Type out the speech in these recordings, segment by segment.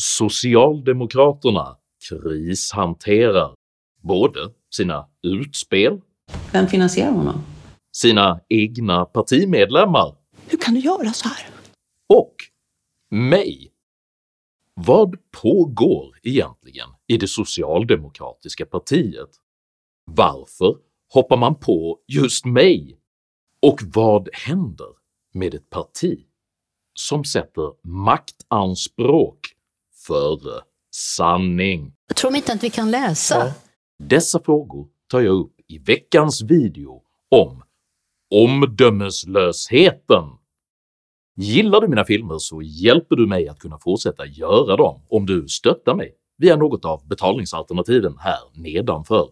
Socialdemokraterna krishanterar både sina utspel Vem finansierar honom? sina egna partimedlemmar Hur kan du göra så här? och mig. Vad pågår egentligen i det socialdemokratiska partiet? Varför hoppar man på just mig? Och vad händer med ett parti som sätter maktanspråk före sanning? Tror de inte att vi kan läsa? Dessa frågor tar jag upp i veckans video om omdömeslösheten. Gillar du mina filmer så hjälper du mig att kunna fortsätta göra dem om du stöttar mig via något av betalningsalternativen här nedanför.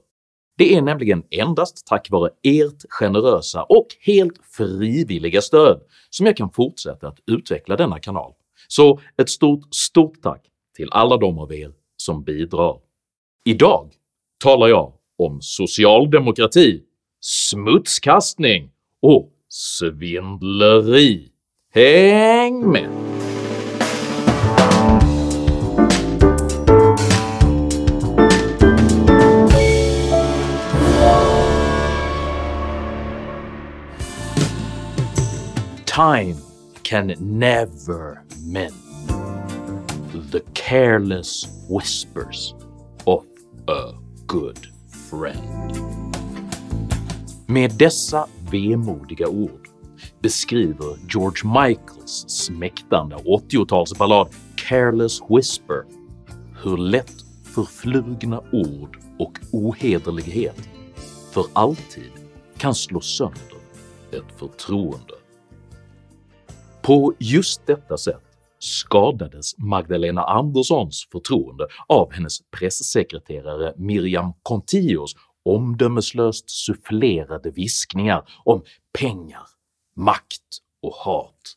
Det är nämligen endast tack vare ert generösa och helt frivilliga stöd som jag kan fortsätta att utveckla denna kanal, så ett stort STORT tack till alla de av er som bidrar. Idag talar jag om socialdemokrati, smutskastning och svindleri. Häng med! Time can never mend the careless whispers of a good friend. Med dessa vemodiga ord beskriver George Michaels smäktande 80-talsballad “Careless Whisper” hur lätt förflugna ord och ohederlighet för alltid kan slå sönder ett förtroende. På just detta sätt skadades Magdalena Anderssons förtroende av hennes pressekreterare Miriam Kontios omdömeslöst sufflerade viskningar om pengar, makt och hat,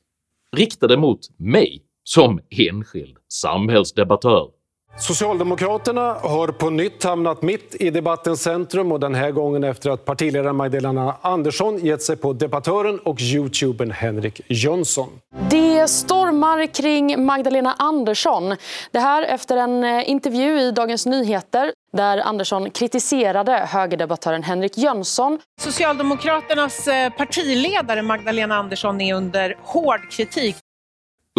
riktade mot mig som enskild samhällsdebattör. Socialdemokraterna har på nytt hamnat mitt i debattens centrum och den här gången efter att partiledaren Magdalena Andersson gett sig på debattören och youtubern Henrik Jönsson. Det stormar kring Magdalena Andersson. Det här efter en eh, intervju i Dagens Nyheter där Andersson kritiserade högerdebattören Henrik Jönsson. Socialdemokraternas eh, partiledare Magdalena Andersson är under hård kritik.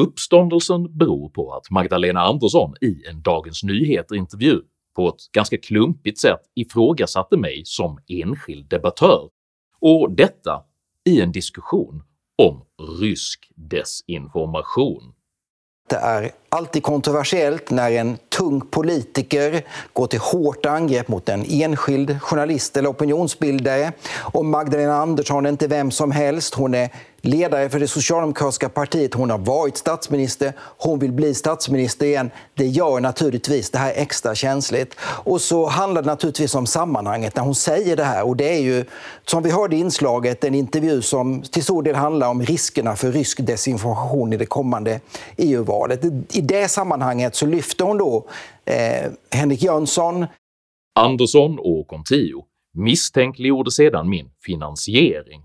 Uppståndelsen beror på att Magdalena Andersson i en Dagens Nyheter-intervju på ett ganska klumpigt sätt ifrågasatte mig som enskild debattör, och detta i en diskussion om rysk desinformation. Det är alltid kontroversiellt när en tung politiker går till hårt angrepp mot en enskild journalist eller opinionsbildare. Och Magdalena Andersson är inte vem som helst. Hon är ledare för det socialdemokratiska partiet. Hon har varit statsminister. Hon vill bli statsminister igen. Det gör naturligtvis det här extra känsligt. Och så handlar det naturligtvis om sammanhanget när hon säger det här. Och det är ju, som vi hörde i inslaget, en intervju som till stor del handlar om riskerna för rysk desinformation i det kommande EU-valet. I det sammanhanget så lyfter hon då eh, Henrik Jönsson. Andersson och Contio misstänkliggjorde sedan min finansiering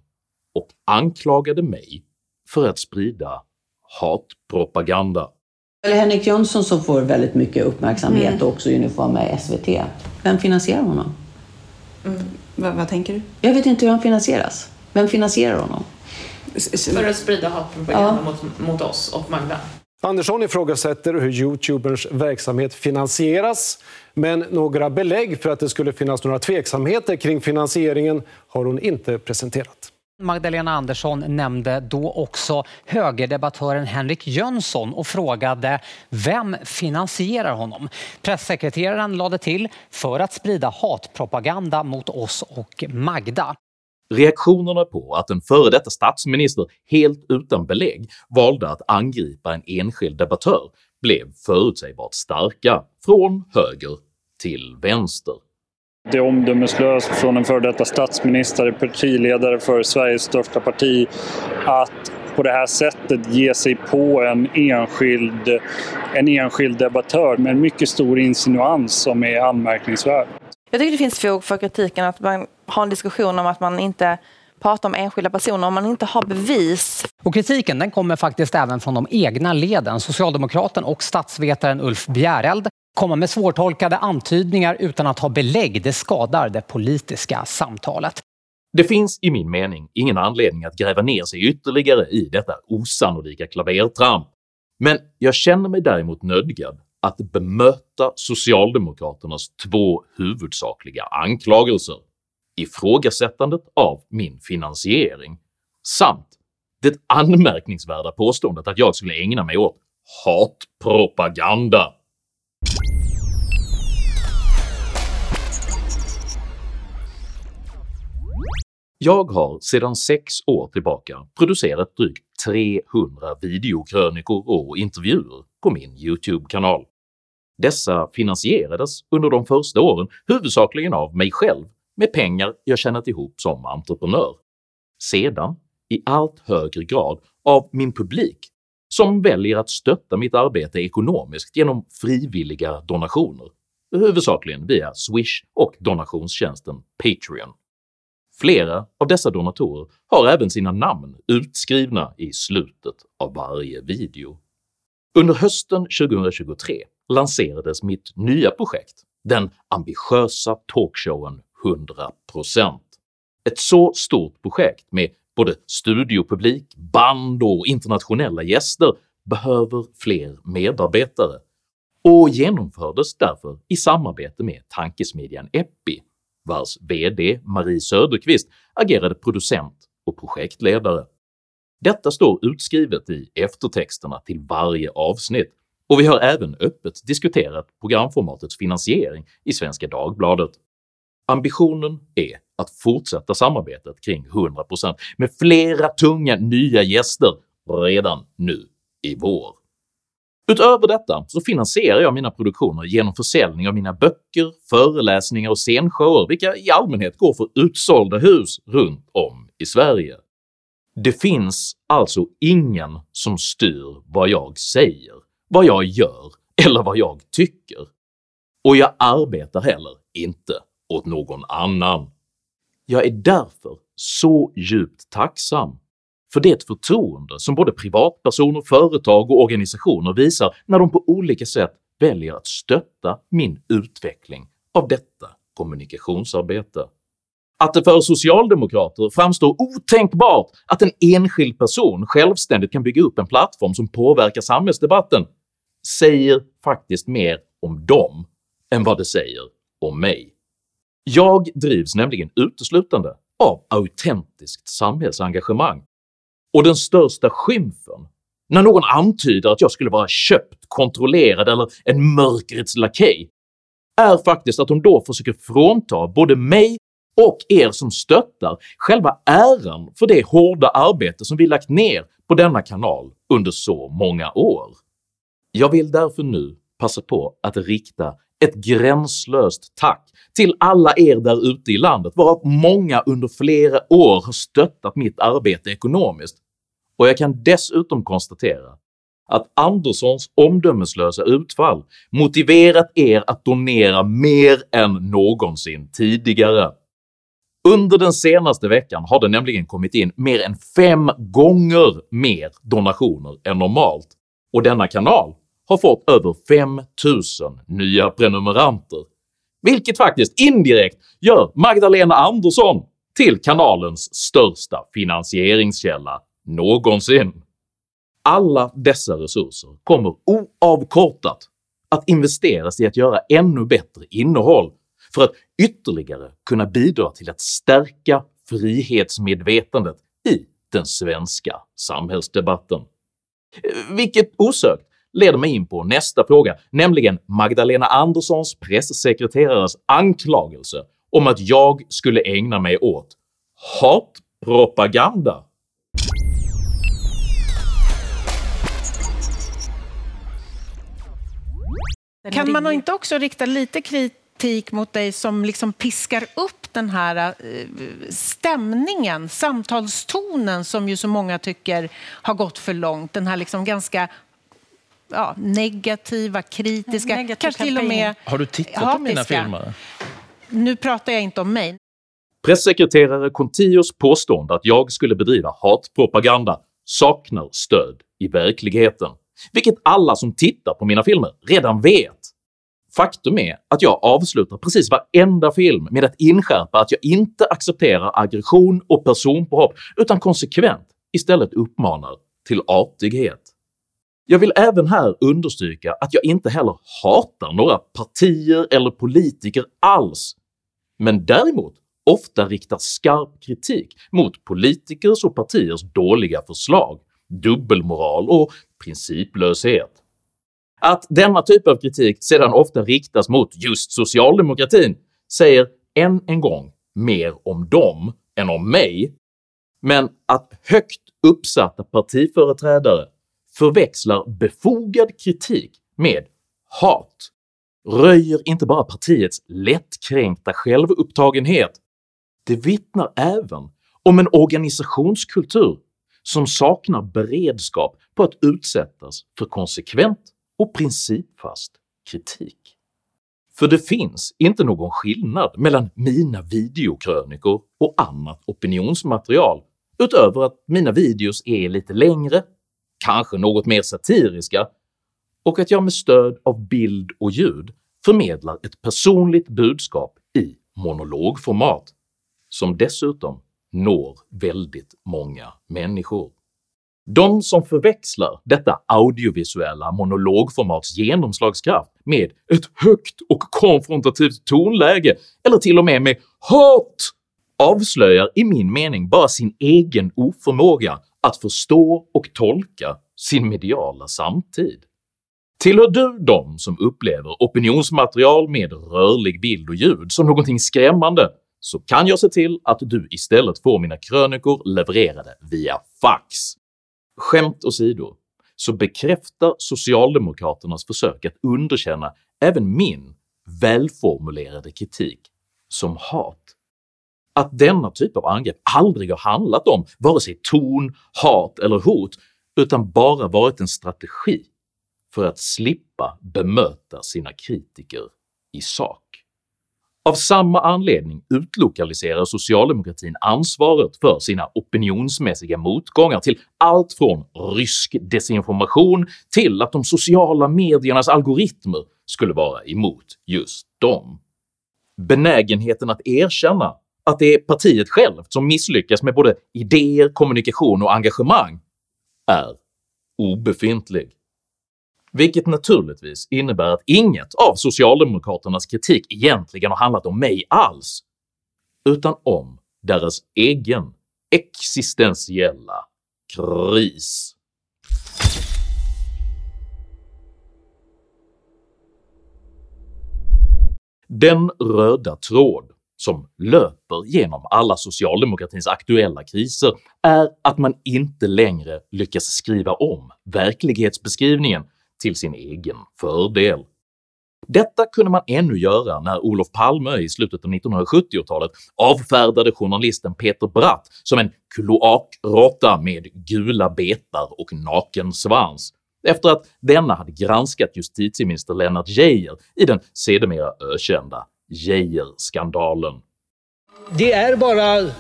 och anklagade mig för att sprida hatpropaganda. Eller Henrik Jönsson som får väldigt mycket uppmärksamhet Mm. och också uniform med SVT. Vem finansierar honom? Vad, vad tänker du? Jag vet inte hur han finansieras. Vem finansierar honom? För att sprida hatpropaganda mot, mot oss och Magda. Andersson ifrågasätter hur youtuberns verksamhet finansieras men några belägg för att det skulle finnas några tveksamheter kring finansieringen har hon inte presenterat. Magdalena Andersson nämnde då också högerdebattören Henrik Jönsson och frågade vem finansierar honom? Pressekreteraren lade till för att sprida hatpropaganda mot oss och Magda. Reaktionerna på att en före detta statsminister helt utan belägg valde att angripa en enskild debattör blev förutsägbart starka från höger till vänster. Det är omdömeslöst från en före detta statsminister, partiledare för Sveriges största parti, att på det här sättet ge sig på en enskild, en enskild debattör med en mycket stor insinuans som är anmärkningsvärd. Jag tycker det finns fog för kritiken att man har en diskussion om att man inte prata om enskilda personer om man inte har bevis. Och kritiken den kommer faktiskt även från de egna leden. Socialdemokraten och statsvetaren Ulf Bjäreld kommer med svårtolkade antydningar utan att ha belägg. Det skadar det politiska samtalet. Det finns i min mening ingen anledning att gräva ner sig ytterligare i detta osannolika klavertramp, men jag känner mig däremot nödgad att bemöta socialdemokraternas två huvudsakliga anklagelser ifrågasättandet av min finansiering samt det anmärkningsvärda påståendet att jag skulle ägna mig åt hatpropaganda. Jag har sedan sex år tillbaka producerat drygt 300 videokrönikor och intervjuer på min YouTube-kanal. Dessa finansierades under de första åren huvudsakligen av mig själv med pengar jag tjänat ihop som entreprenör. Sedan, i allt högre grad, av min publik som väljer att stötta mitt arbete ekonomiskt genom frivilliga donationer, huvudsakligen via Swish och donationstjänsten Patreon. Flera av dessa donatorer har även sina namn utskrivna i slutet av varje video. Under hösten 2023 lanserades mitt nya projekt, den ambitiösa talkshowen 100%. Ett så stort projekt med både studiopublik, band och internationella gäster behöver fler medarbetare och genomfördes därför i samarbete med tankesmedjan Epi, vars VD Marie Söderqvist agerade producent och projektledare. Detta står utskrivet i eftertexterna till varje avsnitt och vi har även öppet diskuterat programformatets finansiering i Svenska Dagbladet. Ambitionen är att fortsätta samarbetet kring 100% med flera tunga nya gäster redan nu i vår. Utöver detta så finansierar jag mina produktioner genom försäljning av mina böcker, föreläsningar och scenshower vilka i allmänhet går för utsålda hus runt om i Sverige. Det finns alltså ingen som styr vad jag säger, vad jag gör eller vad jag tycker. Och jag arbetar heller inte åt någon annan. Jag är därför så djupt tacksam för det förtroende som både privatpersoner, företag och organisationer visar när de på olika sätt väljer att stötta min utveckling av detta kommunikationsarbete. Att det för socialdemokrater framstår otänkbart att en enskild person självständigt kan bygga upp en plattform som påverkar samhällsdebatten säger faktiskt mer om dem än vad det säger om mig. Jag drivs nämligen uteslutande av autentiskt samhällsengagemang och den största skymfen när någon antyder att jag skulle vara köpt, kontrollerad eller en mörkrets lakej är faktiskt att de då försöker frånta både mig och er som stöttar själva äran för det hårda arbete som vi lagt ner på denna kanal under så många år. Jag vill därför nu passa på att rikta ett gränslöst tack till alla er där ute i landet, varav många under flera år har stöttat mitt arbete ekonomiskt, och jag kan dessutom konstatera att Anderssons omdömeslösa utfall motiverat er att donera mer än någonsin tidigare. Under den senaste veckan har det nämligen kommit in mer än fem gånger mer donationer än normalt, och denna kanal har fått över 5000 nya prenumeranter, vilket faktiskt indirekt gör Magdalena Andersson till kanalens största finansieringskälla någonsin. Alla dessa resurser kommer oavkortat att investeras i att göra ännu bättre innehåll för att ytterligare kunna bidra till att stärka frihetsmedvetandet i den svenska samhällsdebatten. Vilket osökt leder mig in på nästa fråga, nämligen Magdalena Anderssons pressekreterares anklagelse om att jag skulle ägna mig åt hatpropaganda. Kan man inte också rikta lite kritik mot dig som liksom piskar upp den här eh, stämningen, samtalstonen som ju så många tycker har gått för långt. Den här liksom ganska ja, negativa, kritiska, Negativ kanske till och med Har du tittat hatiska. på mina filmer? Nu pratar jag inte om mig. Pressekreterare Contios påstående att jag skulle bedriva hatpropaganda saknar stöd i verkligheten, vilket alla som tittar på mina filmer redan vet. Faktum är att jag avslutar precis varenda film med att inskärpa att jag inte accepterar aggression och personpåhopp utan konsekvent istället uppmanar till artighet. Jag vill även här understryka att jag inte heller hatar några partier eller politiker alls, men däremot ofta riktar skarp kritik mot politikers och partiers dåliga förslag, dubbelmoral och principlöshet. Att denna typ av kritik sedan ofta riktas mot just socialdemokratin säger än en gång mer om dem än om mig, men att högt uppsatta partiföreträdare förväxlar befogad kritik med hat röjer inte bara partiets lättkränkta självupptagenhet, det vittnar även om en organisationskultur som saknar beredskap på att utsättas för konsekvent och principfast kritik. För det finns inte någon skillnad mellan mina videokrönikor och annat opinionsmaterial utöver att mina videos är lite längre, kanske något mer satiriska och att jag med stöd av bild och ljud förmedlar ett personligt budskap i monologformat som dessutom når väldigt många människor. De som förväxlar detta audiovisuella monologformats genomslagskraft med ett högt och konfrontativt tonläge eller till och med med HAT avslöjar i min mening bara sin egen oförmåga att förstå och tolka sin mediala samtid. Tillhör du de som upplever opinionsmaterial med rörlig bild och ljud som någonting skrämmande så kan jag se till att du istället får mina krönikor levererade via fax. Skämt åsido, så bekräftar socialdemokraternas försök att underkänna även min välformulerade kritik som hat. Att denna typ av angrepp aldrig har handlat om vare sig ton, hat eller hot utan bara varit en strategi för att slippa bemöta sina kritiker i sak. Av samma anledning utlokaliserar socialdemokratin ansvaret för sina opinionsmässiga motgångar till allt från rysk desinformation till att de sociala mediernas algoritmer skulle vara emot just dem. Benägenheten att erkänna att det är partiet självt som misslyckas med både idéer, kommunikation och engagemang är obefintlig vilket naturligtvis innebär att inget av socialdemokraternas kritik egentligen har handlat om mig alls, utan om deras egen existentiella kris. Den röda tråd som löper genom alla socialdemokratins aktuella kriser är att man inte längre lyckas skriva om verklighetsbeskrivningen till sin egen fördel. Detta kunde man ännu göra när Olof Palme i slutet av 1970-talet avfärdade journalisten Peter Bratt som en kloakråtta med gula betar och naken svans efter att denna hade granskat justitieminister Lennart Geijer i den sedermera ökända Geijer-skandalen. Det är bara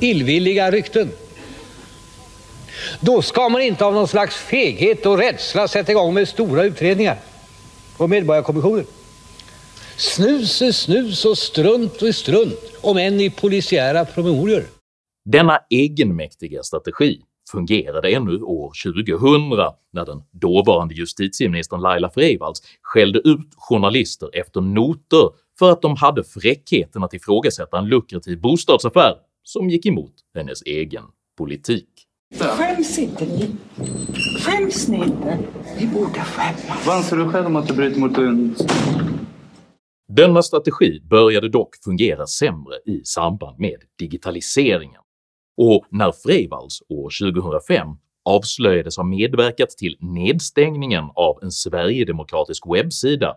illvilliga rykten. Då ska man inte av någon slags feghet och rädsla sätta igång med stora utredningar och medborgarkommissioner. Snus är snus och strunt är strunt, om än i polisiära promemorior. Denna egenmäktiga strategi fungerade ännu år 2000 när den dåvarande justitieministern Laila Freivalds skällde ut journalister efter noter för att de hade fräckheten att ifrågasätta en lukrativ bostadsaffär som gick emot hennes egen politik. Skäms inte ni? Skäms ni inte? Ni borde skämmas. Vad anser du själv om att du bryter mot en... Denna strategi började dock fungera sämre i samband med digitaliseringen, och när Freivalds år 2005 avslöjades ha medverkat till nedstängningen av en sverigedemokratisk webbsida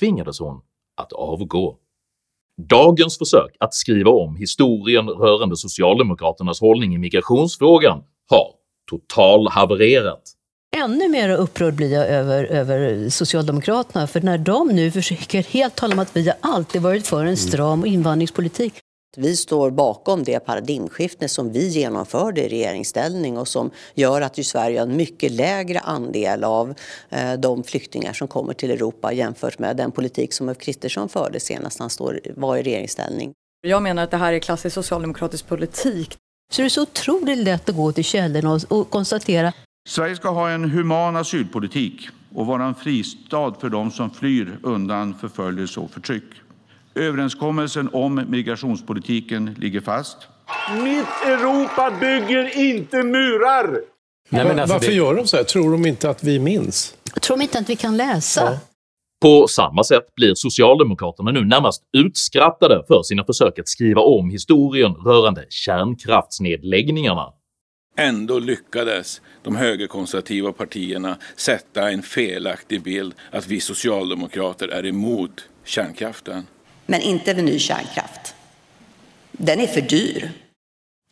tvingades hon att avgå. Dagens försök att skriva om historien rörande socialdemokraternas hållning i migrationsfrågan har totalhavererat. Ännu mer upprörd blir jag över, över Socialdemokraterna, för när de nu försöker helt tala om att vi har alltid varit för en stram invandringspolitik Vi står bakom det paradigmskifte som vi genomförde i regeringsställning och som gör att ju Sverige har en mycket lägre andel av eh, de flyktingar som kommer till Europa jämfört med den politik som Ulf Kristersson förde senast han står, var i regeringsställning. Jag menar att det här är klassisk socialdemokratisk politik. Så det är så otroligt lätt att gå till källorna och, och konstatera Sverige ska ha en human asylpolitik och vara en fristad för de som flyr undan förföljelse och förtryck. Överenskommelsen om migrationspolitiken ligger fast. Mitt Europa bygger inte murar! Nej, men alltså Varför det... gör de så här? Tror de inte att vi minns? Tror de inte att vi kan läsa? Ja. På samma sätt blir Socialdemokraterna nu närmast utskrattade för sina försök att skriva om historien rörande kärnkraftsnedläggningarna. Ändå lyckades de högerkonservativa partierna sätta en felaktig bild att vi socialdemokrater är emot kärnkraften men inte vid ny kärnkraft. Den är för dyr.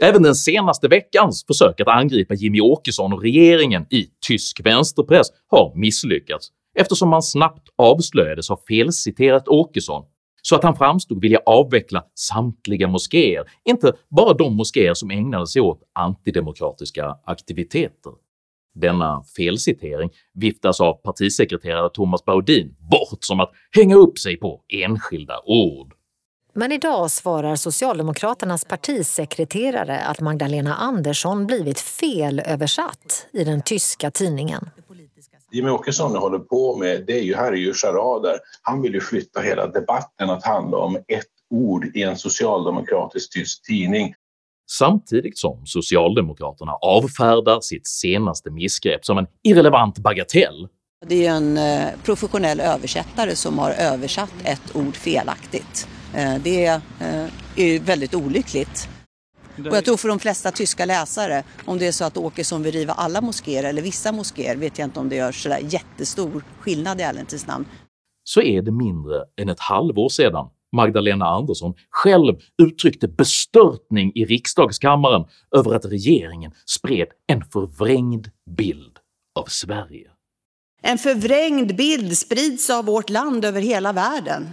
Även den senaste veckans försök att angripa Jimmy Åkesson och regeringen i tysk vänsterpress har misslyckats eftersom man snabbt avslöjades ha felciterat Åkesson så att han framstod vilja avveckla samtliga moskéer, inte bara de moskéer som ägnade sig åt antidemokratiska aktiviteter. Denna felcitering viftas av partisekreterare Thomas Baudin bort som att hänga upp sig på enskilda ord. Men idag svarar Socialdemokraternas partisekreterare att Magdalena Andersson blivit felöversatt i den tyska tidningen. Jimmie Åkesson håller på med, det är ju, här är ju charader. Han vill ju flytta hela debatten att handla om ett ord i en socialdemokratisk tysk tidning samtidigt som Socialdemokraterna avfärdar sitt senaste missgrepp som en irrelevant bagatell. Det är en eh, professionell översättare som har översatt ett ord felaktigt. Eh, det eh, är väldigt olyckligt. Och jag tror för de flesta tyska läsare, om det är så att Åkesson vill riva alla moskéer eller vissa moskéer, vet jag inte om det gör sådär jättestor skillnad i ärlighetens namn. Så är det mindre än ett halvår sedan Magdalena Andersson själv uttryckte bestörtning i riksdagskammaren över att regeringen spred en förvrängd bild av Sverige. En förvrängd bild sprids av vårt land över hela världen.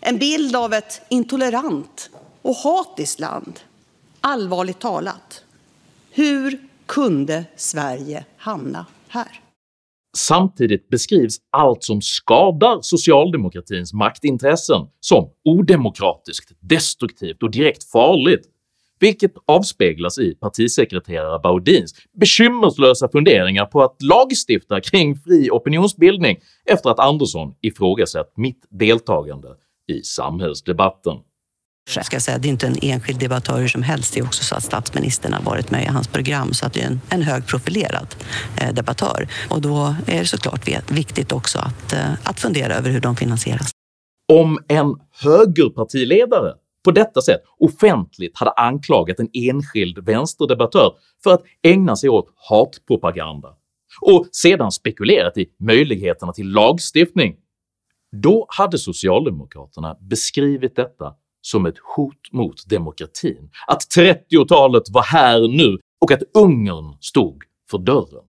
En bild av ett intolerant och hatiskt land. Allvarligt talat, hur kunde Sverige hamna här? Samtidigt beskrivs allt som skadar socialdemokratins maktintressen som odemokratiskt, destruktivt och direkt farligt, vilket avspeglas i partisekreterare Baudins bekymmerslösa funderingar på att lagstifta kring fri opinionsbildning efter att Andersson ifrågasatt mitt deltagande i samhällsdebatten. Jag ska säga, det är inte en enskild debattör som helst. Det är också så att statsministern har varit med i hans program så att det är en, en högprofilerad eh, debattör. Och då är det såklart viktigt också att, eh, att fundera över hur de finansieras. Om en högerpartiledare på detta sätt offentligt hade anklagat en enskild vänsterdebattör för att ägna sig åt hatpropaganda och sedan spekulerat i möjligheterna till lagstiftning, då hade socialdemokraterna beskrivit detta som ett hot mot demokratin, att 30-talet var här nu och att Ungern stod för dörren.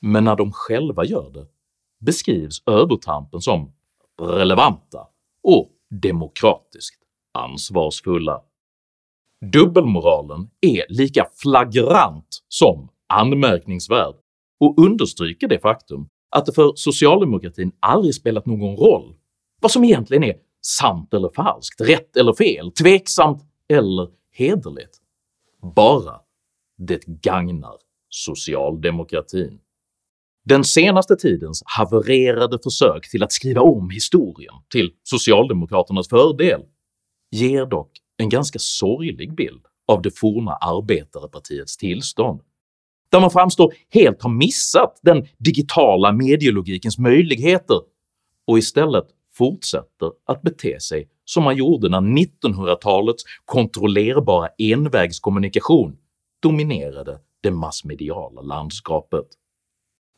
Men när de själva gör det beskrivs övertrampen som relevanta och demokratiskt ansvarsfulla. Dubbelmoralen är lika flagrant som anmärkningsvärd och understryker det faktum att det för socialdemokratin aldrig spelat någon roll vad som egentligen är sant eller falskt, rätt eller fel, tveksamt eller hederligt. Bara det gagnar socialdemokratin. Den senaste tidens havererade försök till att skriva om historien till socialdemokraternas fördel ger dock en ganska sorglig bild av det forna arbetarepartiets tillstånd, där man framstår helt ha missat den digitala medielogikens möjligheter och istället fortsätter att bete sig som man gjorde när 1900-talets kontrollerbara envägskommunikation dominerade det massmediala landskapet.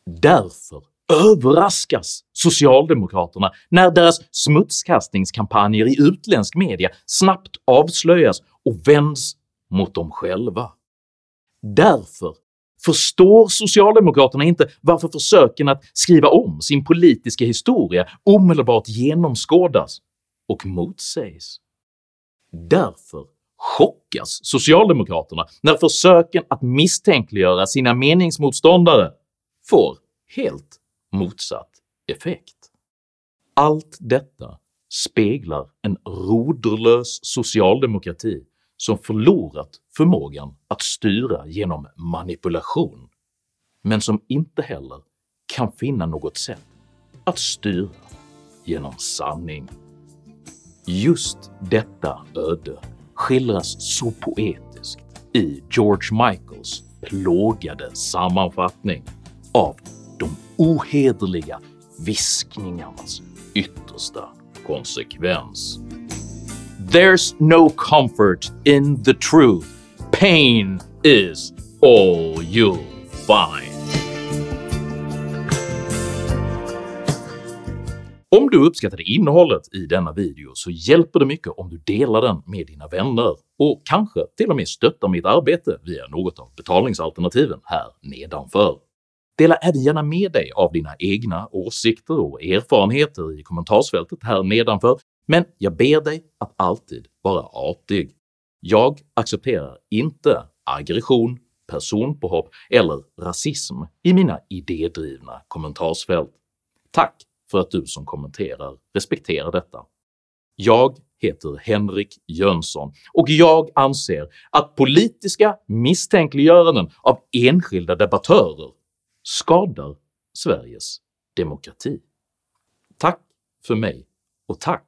Därför överraskas socialdemokraterna när deras smutskastningskampanjer i utländsk media snabbt avslöjas och vänds mot dem själva. Därför Förstår socialdemokraterna inte varför försöken att skriva om sin politiska historia omedelbart genomskådas och motsägs? Därför chockas socialdemokraterna när försöken att misstänkliggöra sina meningsmotståndare får helt motsatt effekt. Allt detta speglar en roderlös socialdemokrati som förlorat förmågan att styra genom manipulation, men som inte heller kan finna något sätt att styra genom sanning. Just detta öde skildras så poetiskt i George Michaels plågade sammanfattning av de ohederliga viskningarnas yttersta konsekvens. “There's no comfort in the truth. Pain is all you'll find.” Om du uppskattade innehållet i denna video så hjälper det mycket om du delar den med dina vänner och kanske till och med stöttar mitt arbete via något av betalningsalternativen här nedanför. Dela även gärna med dig av dina egna åsikter och erfarenheter i kommentarsfältet här nedanför, men jag ber dig att alltid vara artig. Jag accepterar inte aggression, personpåhopp eller rasism i mina idédrivna kommentarsfält. Tack för att du som kommenterar respekterar detta. Jag heter Henrik Jönsson och jag anser att politiska misstänkliggöranden av enskilda debattörer skadar Sveriges demokrati. Tack för mig och tack